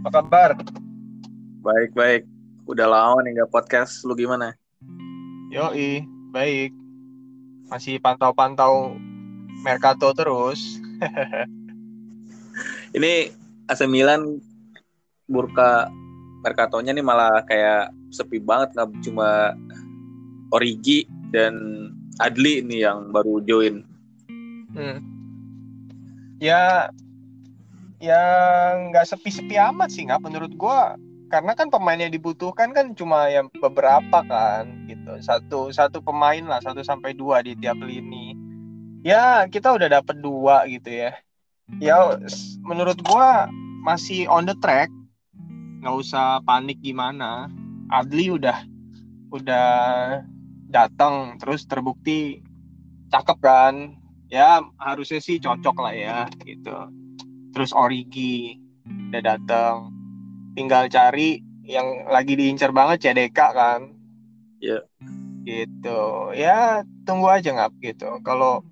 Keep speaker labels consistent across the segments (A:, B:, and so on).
A: Apa kabar?
B: Baik, baik. Udah lama nih gak podcast. Lu gimana?
A: Yoi, baik. Masih pantau-pantau Mercato terus.
B: Ini AC Milan burka Mercatonya nih malah kayak sepi banget nggak cuma Origi dan Adli nih yang baru join.
A: Hmm. Ya, ya nggak sepi-sepi amat sih nggak menurut gua. Karena kan pemain yang dibutuhkan kan cuma yang beberapa kan gitu. Satu satu pemain lah satu sampai dua di tiap lini. Ya kita udah dapet dua gitu ya. Ya menurut gua masih on the track. Nggak usah panik gimana. Adli udah udah datang terus terbukti cakep kan. Ya harusnya sih cocok lah ya gitu terus Origi udah datang tinggal cari yang lagi diincar banget CDK kan.
B: Ya
A: yeah. gitu. Ya tunggu aja nggak gitu. Kalau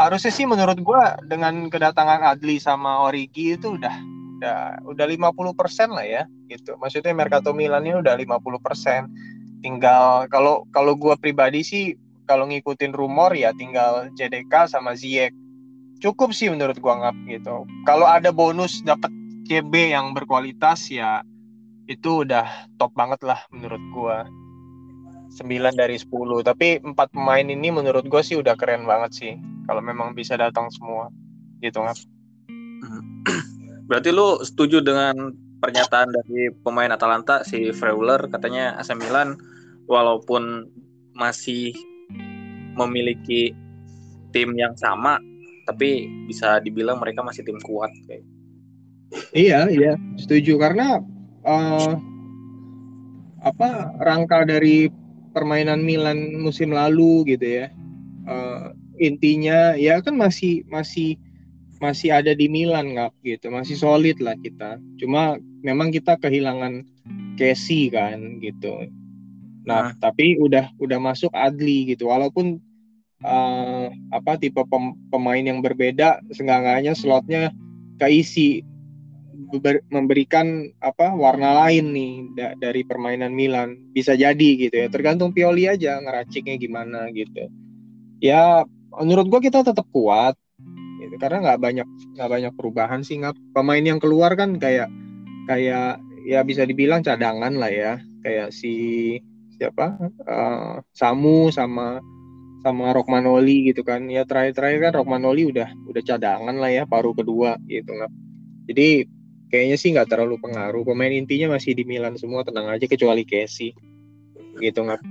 A: harusnya sih menurut gua dengan kedatangan Adli sama Origi itu udah udah udah 50% lah ya gitu. Maksudnya Mercato Milan ini udah 50% tinggal kalau kalau gua pribadi sih kalau ngikutin rumor ya tinggal JDK sama Ziyech cukup sih menurut gua ngap gitu. Kalau ada bonus dapat CB yang berkualitas ya itu udah top banget lah menurut gua. 9 dari 10. Tapi empat pemain ini menurut gua sih udah keren banget sih kalau memang bisa datang semua. Gitu ngap.
B: Berarti lu setuju dengan pernyataan dari pemain Atalanta si Freuler katanya AC Milan walaupun masih memiliki tim yang sama tapi bisa dibilang mereka masih tim kuat kayak.
A: Iya, iya, setuju karena uh, apa rangka dari permainan Milan musim lalu gitu ya. Uh, intinya ya kan masih masih masih ada di Milan nggak gitu, masih solid lah kita. Cuma memang kita kehilangan Casey kan gitu. Nah, nah, tapi udah udah masuk Adli gitu. Walaupun uh, apa tipe pem pemain yang berbeda seenggaknya slotnya keisi memberikan apa warna lain nih da dari permainan Milan. Bisa jadi gitu ya tergantung Pioli aja ngeraciknya gimana gitu. Ya menurut gua kita tetap kuat gitu. Karena nggak banyak nggak banyak perubahan sih nggak pemain yang keluar kan kayak kayak ya bisa dibilang cadangan lah ya. Kayak si siapa? Uh, Samu sama sama Rockmanoli gitu kan. Ya terakhir-terakhir kan Rockmanoli udah udah cadangan lah ya paruh kedua gitu nggak jadi kayaknya sih nggak terlalu pengaruh. Pemain intinya masih di Milan semua tenang aja kecuali Casey gitu nggak?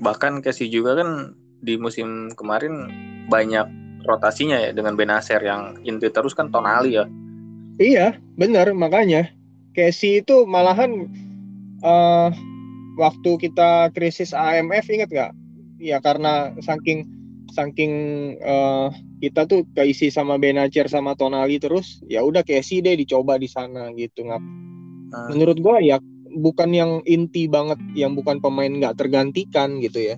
B: Bahkan Casey juga kan di musim kemarin banyak rotasinya ya dengan Benacer yang inti terus kan Tonali ya.
A: Iya benar. Makanya Casey itu malahan uh, waktu kita krisis AMF inget nggak ya karena saking saking uh, kita tuh keisi sama Benacer sama Tonali terus ya udah Casey deh dicoba di sana gitu ngap. Hmm. menurut gua ya bukan yang inti banget yang bukan pemain nggak tergantikan gitu ya.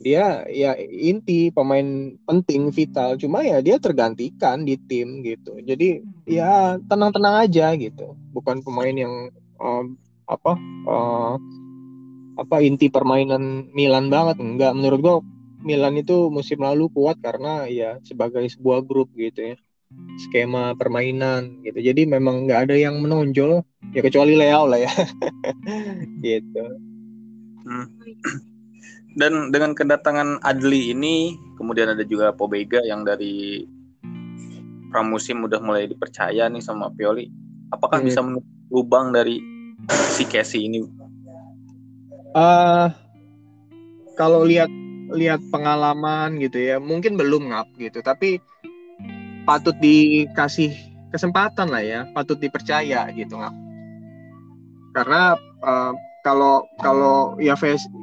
A: Dia ya inti pemain penting vital cuma ya dia tergantikan di tim gitu. Jadi ya tenang-tenang aja gitu. Bukan pemain yang uh, apa uh, apa inti permainan Milan banget? Enggak. Menurut gua Milan itu musim lalu kuat karena ya sebagai sebuah grup gitu ya. Skema permainan gitu. Jadi memang nggak ada yang menonjol. Ya kecuali Leo lah ya. Gitu. Hmm.
B: dan dengan kedatangan Adli ini kemudian ada juga Pobega yang dari pramusim udah mulai dipercaya nih sama Pioli. Apakah hmm. bisa menutup lubang dari si Casey ini
A: uh, kalau lihat lihat pengalaman gitu ya mungkin belum ngap gitu tapi patut dikasih kesempatan lah ya patut dipercaya gitu ngap. Karena uh, kalau kalau ya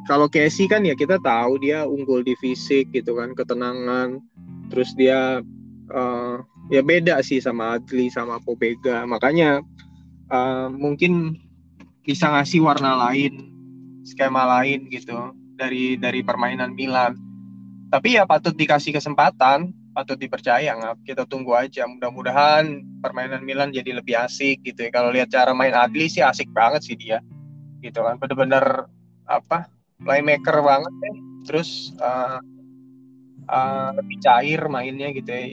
A: kalau Casey kan ya kita tahu dia unggul di fisik gitu kan ketenangan terus dia uh, ya beda sih sama Adli sama Pobega makanya uh, mungkin bisa ngasih warna lain skema lain gitu dari dari permainan Milan. Tapi ya patut dikasih kesempatan patut dipercaya nggak kita tunggu aja. Mudah-mudahan permainan Milan jadi lebih asik gitu ya. Kalau lihat cara main Adli sih asik banget sih dia. Gitu kan. Bener-bener apa playmaker banget ya. Terus uh, uh, lebih cair mainnya gitu ya.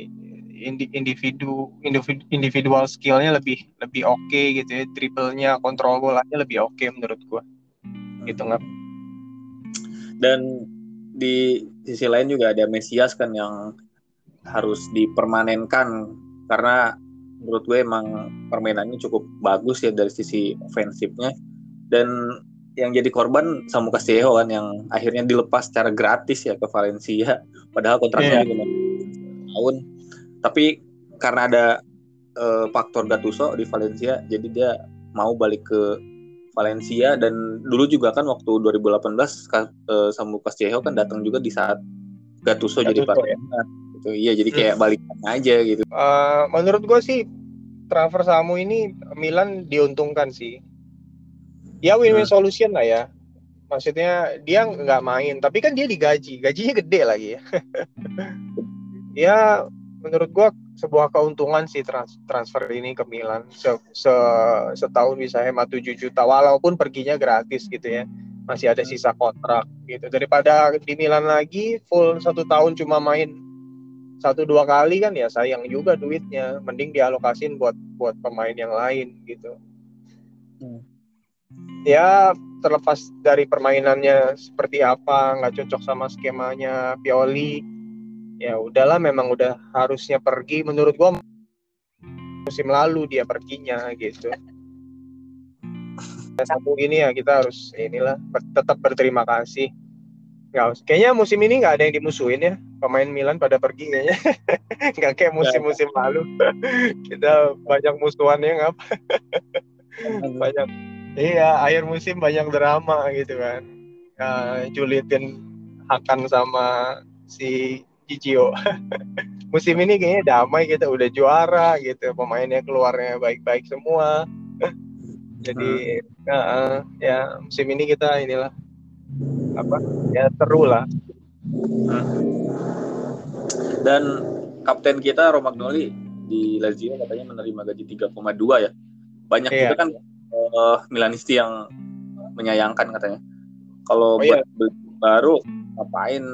A: Individu individu individual skillnya lebih lebih oke okay gitu ya. Triplenya kontrol bolanya lebih oke okay menurut gua gitu nggak
B: dan di sisi lain juga ada Mesias kan yang harus dipermanenkan. Karena menurut gue emang permainannya cukup bagus ya dari sisi ofensifnya. Dan yang jadi korban Samu Castillejo kan yang akhirnya dilepas secara gratis ya ke Valencia. Padahal kontraknya yeah. cuma tahun tapi karena ada uh, faktor Gattuso di Valencia jadi dia mau balik ke Valencia dan dulu juga kan waktu 2018 uh, Samu Castillejo kan datang juga di saat Gattuso, Gattuso jadi partner. ya? gitu. Iya jadi kayak hmm. balikan aja gitu.
A: Uh, menurut gue sih transfer Samu ini Milan diuntungkan sih. Ya win-win hmm. solution lah ya. Maksudnya dia nggak main tapi kan dia digaji. Gajinya gede lagi ya. Ya menurut gue sebuah keuntungan sih trans transfer ini ke Milan. Se, se setahun bisa hemat 7 juta walaupun perginya gratis gitu ya. Masih ada sisa kontrak gitu. Daripada di Milan lagi full satu tahun cuma main satu dua kali kan ya sayang juga duitnya. Mending dialokasin buat buat pemain yang lain gitu. Hmm. ya terlepas dari permainannya seperti apa nggak cocok sama skemanya Pioli ya udahlah memang udah harusnya pergi. Menurut gua musim lalu dia perginya gitu. Satu ini ya kita harus inilah tetap berterima kasih. Nggak kayaknya musim ini nggak ada yang dimusuhin ya. Pemain Milan pada pergi kayaknya. Nggak kayak musim-musim lalu. Kita banyak musuhannya nggak banyak. Iya akhir musim banyak drama gitu kan. Uh, julitin Hakan sama si Cicio musim ini kayaknya damai kita udah juara gitu pemainnya keluarnya baik-baik semua jadi hmm. uh, ya musim ini kita inilah apa ya seru lah hmm
B: dan kapten kita Romagnoli di Lazio katanya menerima gaji 3,2 ya. Banyak iya. juga kan uh, Milanisti yang menyayangkan katanya. Kalau oh, buat iya. baru ngapain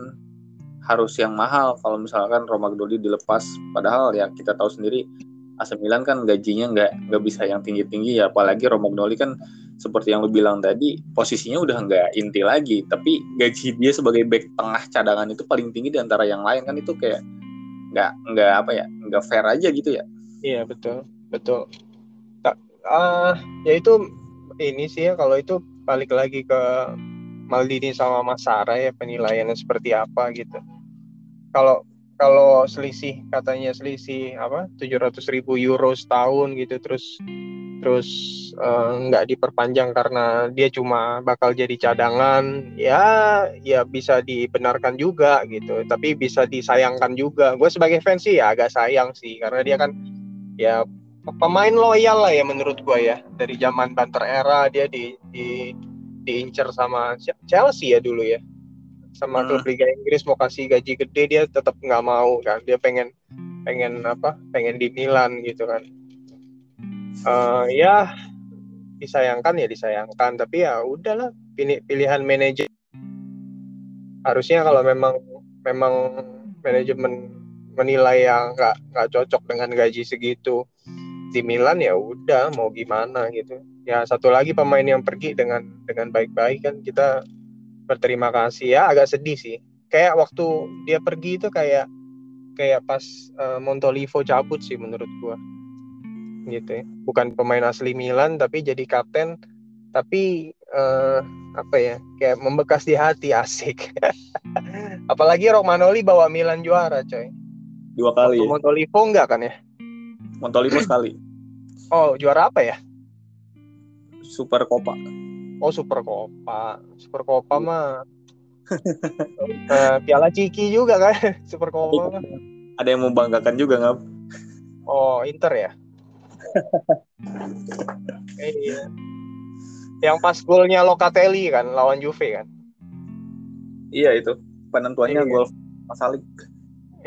B: harus yang mahal. Kalau misalkan Romagnoli dilepas padahal ya kita tahu sendiri AC Milan kan gajinya nggak nggak bisa yang tinggi-tinggi ya. Apalagi Romagnoli kan seperti yang lu bilang tadi posisinya udah nggak inti lagi. Tapi gaji dia sebagai back tengah cadangan itu paling tinggi di antara yang lain kan. Itu kayak nggak nggak apa ya nggak fair aja gitu ya.
A: Iya betul betul. Tak uh, ya itu ini sih ya kalau itu balik lagi ke Maldini sama Mas Sarah ya penilaiannya seperti apa gitu kalau kalau selisih katanya selisih apa 700 ribu euro setahun gitu terus terus eh, nggak uh, diperpanjang karena dia cuma bakal jadi cadangan ya ya bisa dibenarkan juga gitu tapi bisa disayangkan juga. Gue sebagai fans sih ya agak sayang sih karena dia kan ya pemain loyal lah ya menurut gue ya. Dari zaman Banter era dia di di diincer sama Chelsea ya dulu ya sama hmm. klub Liga Inggris mau kasih gaji gede dia tetap nggak mau kan. Dia pengen pengen apa pengen di Milan gitu kan. Uh, ya disayangkan ya disayangkan. Tapi ya udahlah pilih pilihan manajer. Harusnya kalau memang memang manajemen menilai yang nggak nggak cocok dengan gaji segitu di Milan ya udah mau gimana gitu. Ya satu lagi pemain yang pergi dengan dengan baik-baik kan kita berterima kasih ya agak sedih sih. Kayak waktu dia pergi itu kayak kayak pas uh, Montolivo cabut sih menurut gua. Gitu ya. Bukan pemain asli Milan tapi jadi kapten. Tapi uh, apa ya kayak membekas di hati asik. Apalagi Romanoli bawa Milan juara coy.
B: Dua kali
A: ya? Montolivo enggak kan ya?
B: Montolivo sekali.
A: Oh juara apa ya?
B: Super Copa
A: Oh Super Copa, Super Copa mah uh, Piala Ciki juga kan, Super Copa mah.
B: Ada yang membanggakan juga nggak?
A: Oh Inter ya. eh, iya. Yang pas golnya Locatelli kan lawan Juve kan.
B: Iya itu penentuannya iya. gol Masalik.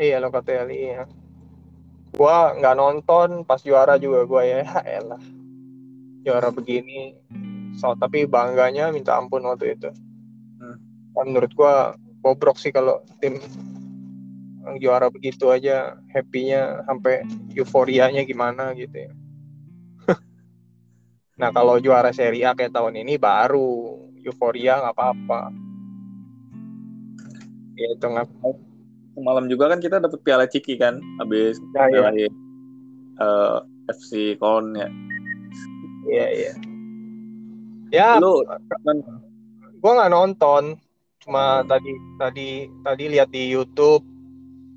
A: iya Locatelli ya gua nggak nonton pas juara juga gua ya elah juara begini so tapi bangganya minta ampun waktu itu. Hmm. menurut gua bobrok sih kalau tim juara begitu aja happy-nya sampai euforianya gimana gitu ya. Nah kalau juara Serie A kayak tahun ini baru euforia nggak apa-apa.
B: Itu nggak malam juga kan kita dapat piala ciki kan habis ya, ya. uh, eh, FC Kolon ya.
A: Iya iya ya lu gue nggak nonton. Cuma tadi tadi tadi lihat di YouTube.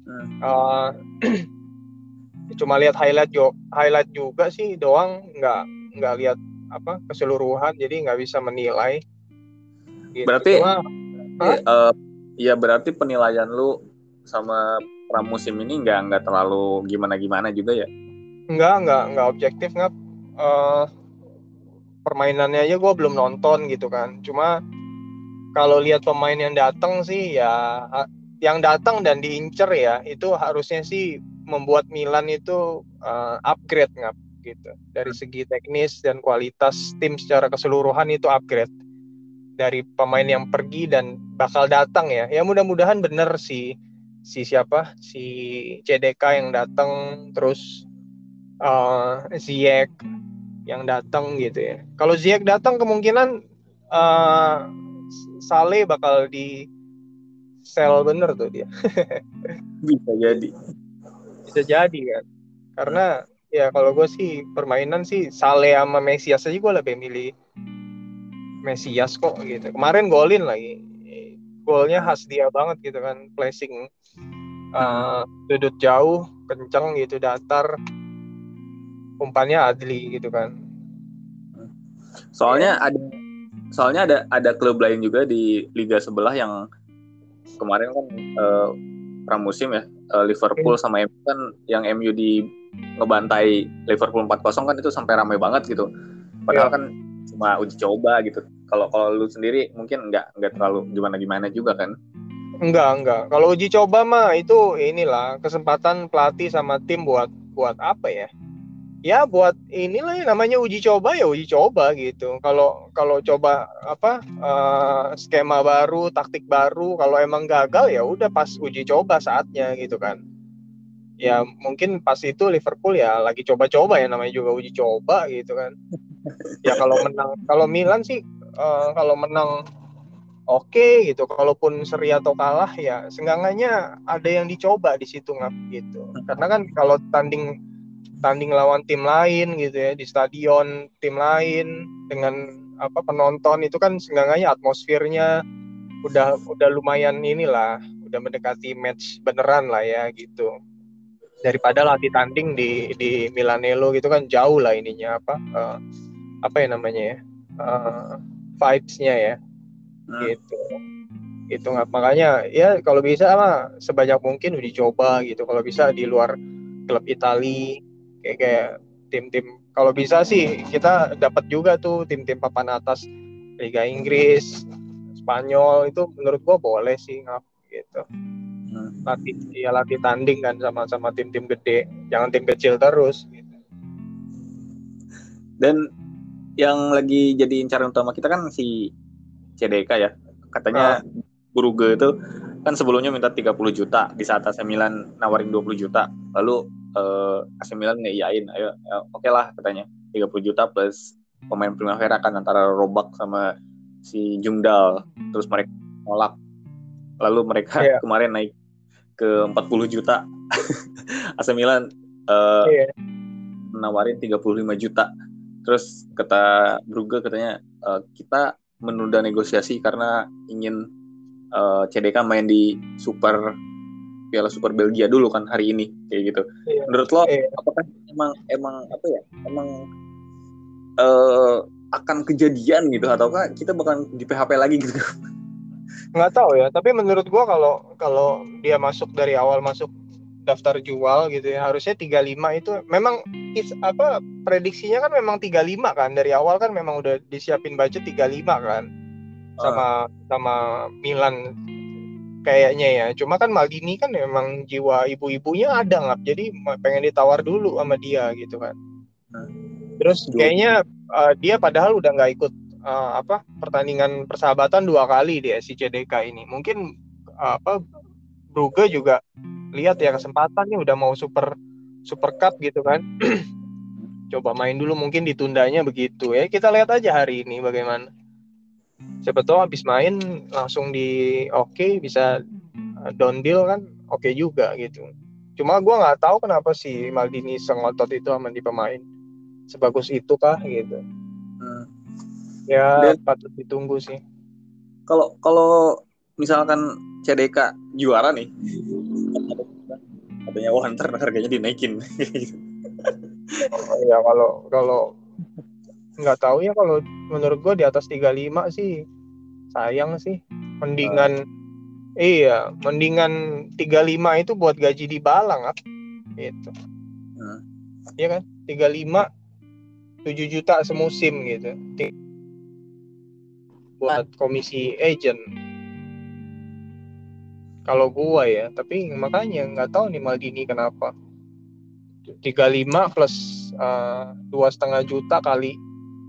A: Hmm. uh, cuma lihat highlight jo highlight juga sih doang. Nggak nggak lihat apa keseluruhan. Jadi nggak bisa menilai.
B: Gitu. berarti cuma, uh, ya berarti penilaian lu sama pramusim ini nggak nggak terlalu gimana gimana juga ya?
A: Nggak nggak nggak objektif nggak uh, permainannya aja gue belum nonton gitu kan. Cuma kalau lihat pemain yang datang sih ya yang datang dan diincer ya itu harusnya sih membuat Milan itu uh, upgrade nggak gitu. Dari segi teknis dan kualitas tim secara keseluruhan itu upgrade. Dari pemain yang pergi dan bakal datang ya. Ya mudah-mudahan bener si si siapa? Si CDK yang datang terus uh, Ziyech yang datang gitu ya kalau Ziyech datang kemungkinan uh, Sale bakal di sell bener tuh dia.
B: Bisa jadi.
A: Bisa jadi kan. Karena ya kalau gue sih permainan sih Sale sama Mesias aja gue lebih milih Mesias kok gitu. Kemarin golin lagi. Golnya khas dia banget gitu kan. Placing uh, duduk jauh, kenceng gitu, datar. Umpannya adli gitu kan.
B: Soalnya ya. ada soalnya ada ada klub lain juga di liga sebelah yang kemarin kan uh, pramusim ya uh, Liverpool sama MU kan yang MU di ngebantai Liverpool 4-0 kan itu sampai ramai banget gitu. Padahal ya. kan cuma uji coba gitu. Kalau kalau lu sendiri mungkin nggak nggak terlalu gimana gimana juga kan?
A: Enggak enggak. Kalau uji coba mah itu inilah kesempatan pelatih sama tim buat buat apa ya? Ya buat inilah yang namanya uji coba ya uji coba gitu. Kalau kalau coba apa uh, skema baru, taktik baru, kalau emang gagal ya udah pas uji coba saatnya gitu kan. Ya mungkin pas itu Liverpool ya lagi coba-coba ya namanya juga uji coba gitu kan. Ya kalau menang, kalau Milan sih uh, kalau menang oke okay, gitu. Kalaupun seri atau kalah ya senggangannya ada yang dicoba di situ nggak gitu. Karena kan kalau tanding tanding lawan tim lain gitu ya di stadion tim lain dengan apa penonton itu kan seenggaknya atmosfernya udah udah lumayan inilah udah mendekati match beneran lah ya gitu. Daripada latih tanding di di Milanello gitu kan jauh lah ininya apa uh, apa ya namanya ya uh, vibes-nya ya hmm. gitu. Itu nggak makanya ya kalau bisa mah sebanyak mungkin udah dicoba gitu kalau bisa di luar klub Italia kayak kayak tim-tim kalau bisa sih kita dapat juga tuh tim-tim papan atas Liga Inggris Spanyol itu menurut gua boleh sih ngap gitu hmm. latih ya latih tanding kan sama sama tim-tim gede jangan tim kecil terus gitu.
B: dan yang lagi jadi incaran utama kita kan si CDK ya katanya ah. Buruge itu kan sebelumnya minta 30 juta di saat AC Milan nawarin 20 juta lalu uh, AC Milan ngeiyain ayo, ayo oke okay lah katanya. 30 juta plus pemain Primavera kan antara Robak sama si Jungdal. Terus mereka nolak. Lalu mereka yeah. kemarin naik ke 40 juta. AC Milan uh, yeah. menawarin 35 juta. Terus kata Brugge katanya uh, kita menunda negosiasi karena ingin uh, CDK main di Super Piala Super Belgia dulu kan hari ini kayak gitu. Iya. Menurut lo iya. apakah emang emang apa ya? Emang uh, akan kejadian gitu ataukah kita bakal di PHP lagi gitu?
A: Nggak tahu ya, tapi menurut gua kalau kalau dia masuk dari awal masuk daftar jual gitu ya harusnya 35 itu memang is, apa prediksinya kan memang 35 kan dari awal kan memang udah disiapin budget 35 kan sama uh. sama Milan kayaknya ya. Cuma kan Maldini kan memang jiwa ibu-ibunya ada nggak, jadi pengen ditawar dulu sama dia gitu kan. Terus kayaknya uh, dia padahal udah nggak ikut uh, apa pertandingan persahabatan dua kali di SCDK ini. Mungkin uh, apa Brugge juga lihat ya kesempatannya udah mau super super cup gitu kan. Coba main dulu mungkin ditundanya begitu ya. Kita lihat aja hari ini bagaimana siapa tahu habis main langsung di oke okay, bisa uh, down deal kan oke okay juga gitu. Cuma gue nggak tahu kenapa si Maldini sengotot itu sama di pemain. Sebagus itu kah gitu. Hmm. ya Dan, patut ditunggu sih.
B: kalau kalau misalkan CDK juara nih katanya wah ntar harganya dinaikin.
A: Ya kalau kalau nggak tahu ya kalau menurut gue di atas 35 sih sayang sih. Mendingan uh. iya mendingan 35 itu buat gaji di Balang ap. Gitu. Uh. iya kan? 35 7 juta semusim gitu. Buat komisi agent. Kalau gua ya tapi makanya nggak tahu nih Maldini kenapa. 35 plus eh, dua setengah juta kali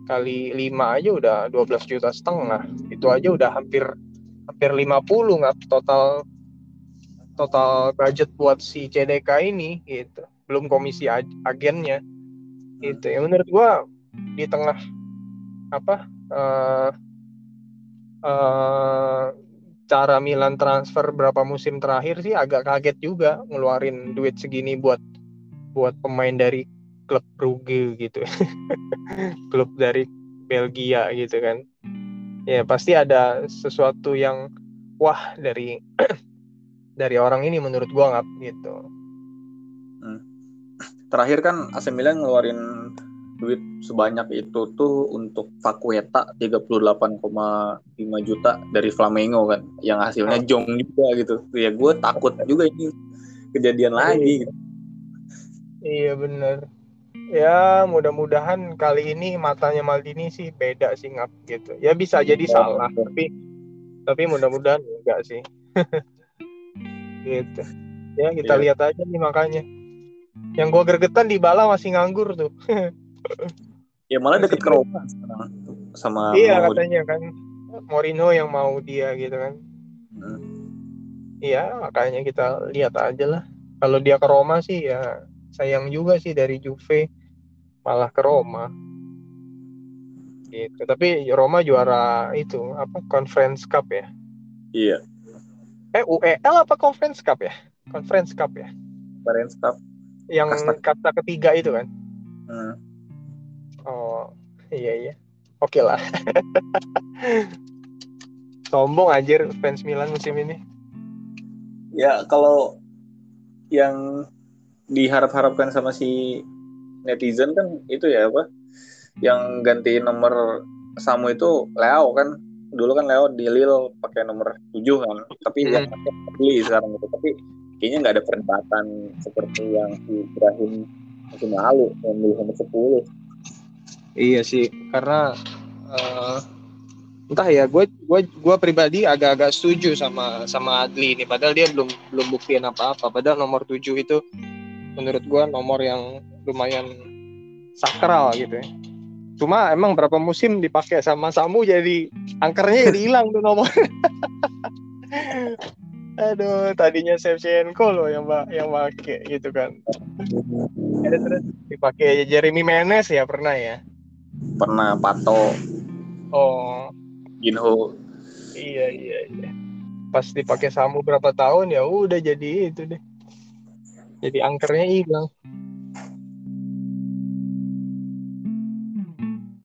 A: kali 5 aja udah 12 juta setengah. Itu aja udah hampir hampir 50 nggak total total budget buat si CDK ini gitu. Belum komisi ag agennya. Itu ya menurut gua di tengah apa uh, uh, cara Milan transfer berapa musim terakhir sih agak kaget juga ngeluarin duit segini buat buat pemain dari klub Brugge gitu. Klub dari Belgia gitu kan. Ya pasti ada sesuatu yang wah dari dari orang ini menurut gua nggak gitu.
B: Hmm. terakhir kan AC Milan ngeluarin duit sebanyak itu tuh untuk Vakueta 38,5 juta dari Flamengo kan yang hasilnya oh. jong juga gitu. Ya gue takut juga ini kejadian lagi. Iya
A: bener ya mudah-mudahan kali ini matanya Maldini sih beda sih ngap gitu. Ya bisa jadi salah tapi tapi mudah-mudahan enggak sih. Gitu. Ya kita yeah. lihat aja nih makanya. Yang gua gergetan di bala masih nganggur tuh.
B: Ya malah deket ke Roma sama
A: iya katanya kan. Mourinho yang mau dia gitu kan. Hmm. iya hmm. makanya kita lihat aja lah. Kalau dia ke Roma sih ya sayang juga sih dari Juve malah ke Roma. Gitu. Tapi Roma juara itu apa Conference Cup ya?
B: Iya.
A: Eh UEL apa Conference Cup ya? Conference Cup ya?
B: Conference Cup.
A: Yang kata ketiga itu kan? Hmm. oh iya iya. Oke lah. Sombong anjir fans Milan musim ini.
B: Ya kalau yang diharap-harapkan sama si netizen kan itu ya apa yang ganti nomor Samu itu Leo kan. Dulu kan Leo di Lille pakai nomor 7 kan tapi hmm. dia beli sekarang itu tapi kayaknya nggak ada perdebatan seperti yang Ibrahim musim lalu yang milih nomor 10
A: iya sih karena uh, entah ya gue gue gue pribadi agak-agak setuju sama sama Adli ini. Padahal dia belum belum buktiin apa-apa. Padahal nomor 7 itu menurut gue nomor yang lumayan sakral gitu ya. Cuma emang berapa musim dipakai sama Samu jadi angkernya jadi hilang tuh nomor. Aduh, tadinya Shevchenko loh yang mbak yang pakai gitu kan. Ada terus dipakai Jeremy Menes ya pernah ya?
B: Pernah Pato.
A: Oh.
B: Ginho.
A: Iya iya iya. Pas dipakai Samu berapa tahun ya udah jadi itu deh jadi angkernya hilang